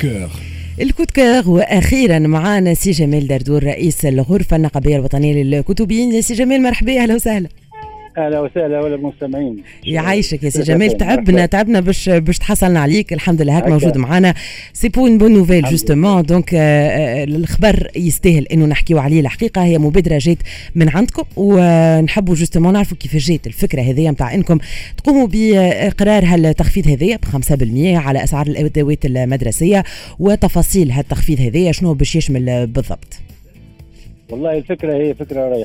coeur ال coup de coeur وأخيرا معانا سي جمال دردور رئيس الغرفة النقابية الوطنية للكتبيين. سي جمال مرحبا أهلا وسهلا. أهلا وسهلا ولا المستمعين يعيشك يا سي جمال. تعبنا تعبنا باش باش تحصلنا عليك. الحمد لله هاك موجود معنا c'est pour une bonne nouvelle justement donc الخبر يستاهل إنه نحكيو عليه. الحقيقة هي مبادرة جات من عندكم ونحبوا justement نعرفوا كيف جات الفكرة هذه نتاع إنكم تقوموا بإقرار هالتخفيض هذايا ب 5% على أسعار الأدوات المدرسية وتفاصيل هالتخفيض هذايا شنو باش يشمل بالضبط. والله الفكرة هي فكرة راهي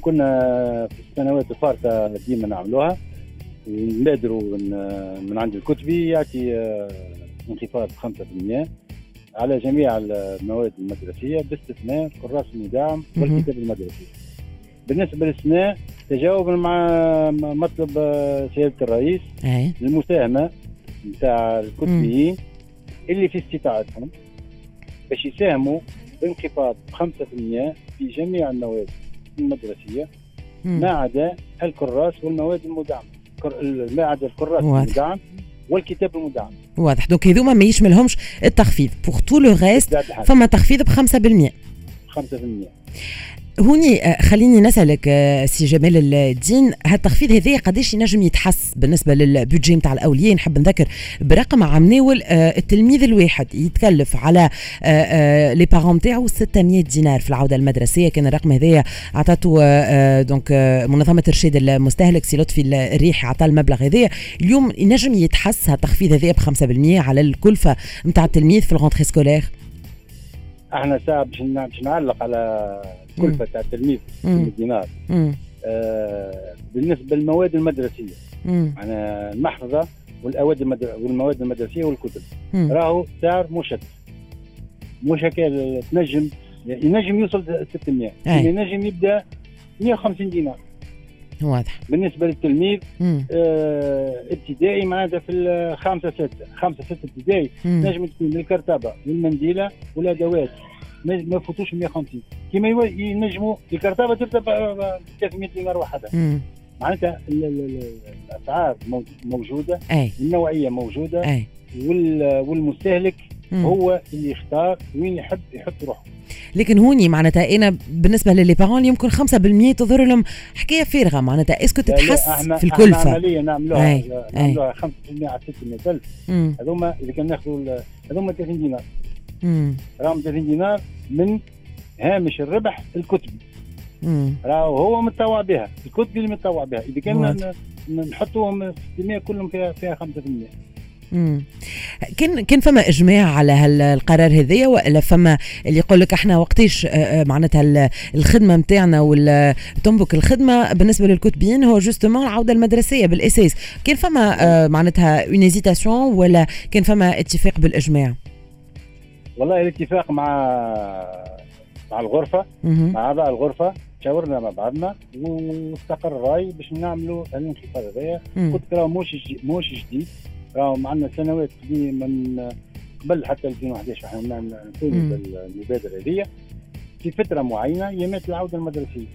كنا في السنوات الفارطة ديما نعملوها. نبادروا من عند الكتبي يعطي آه، انخفاض 5% على جميع المواد المدرسية باستثناء كراس المدعم والكتاب المدرسي. بالنسبة للسنة تجاوبا مع مطلب آه، سيادة الرئيس المساهمة نتاع الكتبيين اللي في استطاعتهم باش يساهموا بانخفاض 5% في جميع المواد. المدرسية ما عدا الكراس والمواد المدعمة. ما عدا الكراس المدعم والكتاب المدعم. واضح. donc هذوما ما يشملهمش التخفيض. pour tout le reste فما تخفيض ب 5% 5% هوني آه، خليني نسألك آه، سي جمال الدين هالتخفيض هذا قداش ينجم يتحس بالنسبة لل budget نتاع الأولياء؟ نحب نذكر برقم عام ناول آه، التلميذ الواحد يتكلف على les parents نتاعو 600 دينار في العودة المدرسية. كان الرقم هذايا عطاته donc منظمة إرشاد المستهلك سي لطفي الريحي عطى المبلغ هذايا. اليوم ينجم يتحس هالتخفيض هذايا ب 5% على الكلفة نتاع التلميذ في ال rentrée scolaire؟ إحنا ساعه باش نعلق على كلفه تاع التلميذ دينار. آه بالنسبة للمواد المدرسية. معناها المحفظة والأواد المدر... والمواد المدرسية والكتب. راهو سعر مشت مش هكا تنجم ينجم يوصل 600 ينجم يبدأ 150 دينار. واضح. بالنسبة للتلميذ آه ابتدائي معناتها في الخامسه ستة. خامسه ستة ابتدائي نجم تكون الكرتبة والمنديله والادوات ما يفوتوش 150 كما ينجموا الكرتبة تبدا ب 300 دينار وحدها معناتها الأسعار موجودة أي. النوعية موجودة أي. والمستهلك مم. هو اللي يختار وين يحب يحط روحه. لكن هوني معناتها أنا بالنسبة للي بارون يمكن 5% تظهر لهم حكاية فارغة معناتها. اسكو تتحس في الكلفة؟ إحنا عملية نعملوها نعملوها 5% على 600000 هذوما اذا كان ناخذوا هذوما 30 دينار. راهم 30 دينار من هامش الربح الكتبي راهو هو متطوع بها الكتبي اللي متطوع بها. إذا كان نحطوهم 600 كلهم فيها فيها 5% كان كان فما إجماع على هالقرار هذايا ولا فما اللي يقول لك إحنا وقتاش آه، آه، معناتها الخدمة نتاعنا ولا تنبك الخدمة بالنسبة للكتبيين هو justement العودة المدرسية بالأساس. كان فما آه، معناتها une hésitation ولا كان فما اتفاق بالإجماع؟ والله الاتفاق مع مع الغرفة مع اعضاء الغرفة تشاورنا مع بعضنا واستقر الرأي باش نعملوا الانخفاض هذايا قلت راه موش موش جديد. راهو معنا سنوات من قبل حتى 2011 إحنا نقوموا بالمبادره هذه. في فترة معينة يمات العودة المدرسية.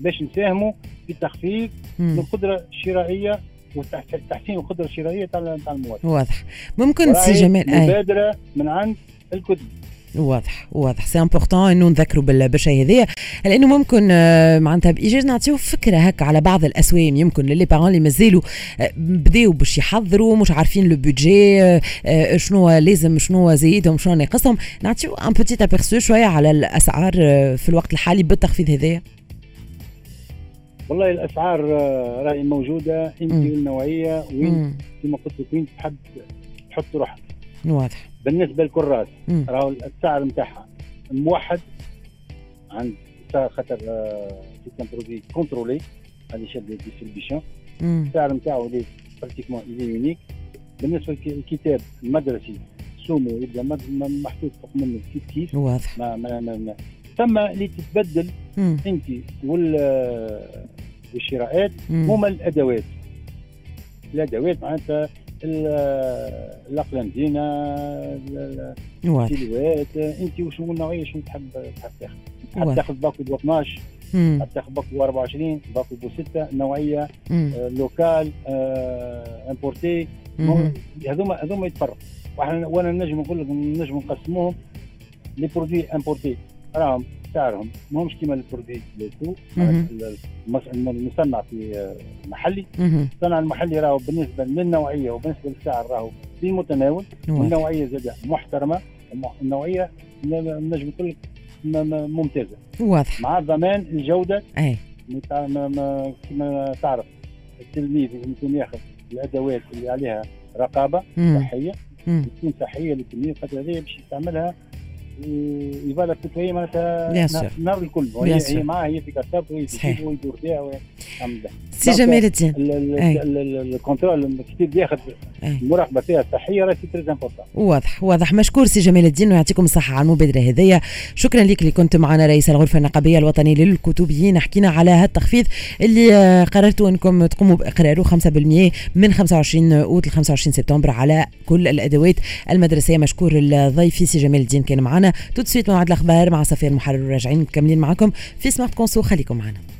باش نساهموا في تخفيض القدرة الشرائية وتحسين القدرة الشرائية تاع المواطن واضح. ممكن سي جمال مبادرة من عند الكتب. واضح واضح. c'est important إنه نذكروا بالشيء هذايا لأنه ممكن آه، معناتها بإيجاز نعطيو فكرة هكا على بعض الأسوام. يمكن ل les parents اللي مازالوا آه، بداوا باش يحضروا مش عارفين le budget آه، شنو لازم شنو زايدهم شنو ناقصهم. نعطيو un petit aperçu شوية على الأسعار في الوقت الحالي بالتخفيض هذايا والله الأسعار راهي موجودة. انت والنوعيه وين؟ كما قلت لك وين تحب تحط روحك؟ واضح؟ بالنسبة للكراس راهو السعر نتاعها موحد عند خاطر سي ان برودوي كونترولي هذه شاد ديستريبيسيون السعر نتاعو اللي براتيكمون اللي يونيك بالنسبة للكتاب المدرسي سومو يبدأ محطوط فوق منه كيف كيف واضح. ما ما ما, ما. ثم اللي تتبدل انت وال والشراءات هما الأدوات. الأدوات معناتها الاقلام دينا الستيلوات انت وش هو النوعيه شنو تحب تحب تاخذ؟ تحب تاخذ باكو بو 12 تحب تاخذ باكو بو 24 باكو بو 6 نوعية آه locale آه importée. هذوما هذوما يتفرقوا. وأنا نجم نقول لك نجم نقسموهم les produits importés. راهم سعرهم ماهمش كيما ال produit لوتو المصنع في محلي. المصنع المحلي راهو بالنسبة للنوعيه وبالنسبة للسعر راهو في المتناول والنوعيه زاد محترمة النوعيه نجم نقول لك ممتازة. واضح. مع ضمان الجودة أي. كما تعرف التلميذ يمكن ياخذ الأدوات اللي عليها رقابة صحية تكون صحية للتلميذ خاطر هذه باش يستعملها يبالغ هي معناتها نهار الكل. وهي هي معاه هي في كتاب وهي في ويدور فيها ويعمل سي جمال الدين. ال contrôle كثير ياخذ المراقبة فيها الصحية راهي très important واضح واضح. مشكور سي جمال الدين ويعطيكم الصحة على المبادرة هذيا. شكرا لك اللي كنت معنا رئيس الغرفة النقابية الوطنيه للكتبيين. حكينا على هذا التخفيض اللي قررتوا أنكم تقوموا بإقراره 5% من 25 أوت ل 25 سبتمبر على كل الأدوات المدرسية. مشكور الضيف سي جمال الدين كان معنا. tout de suite موعد الأخبار مع صفير المحرر وراجعين مكملين معكم في Smart Conso خليكم معنا.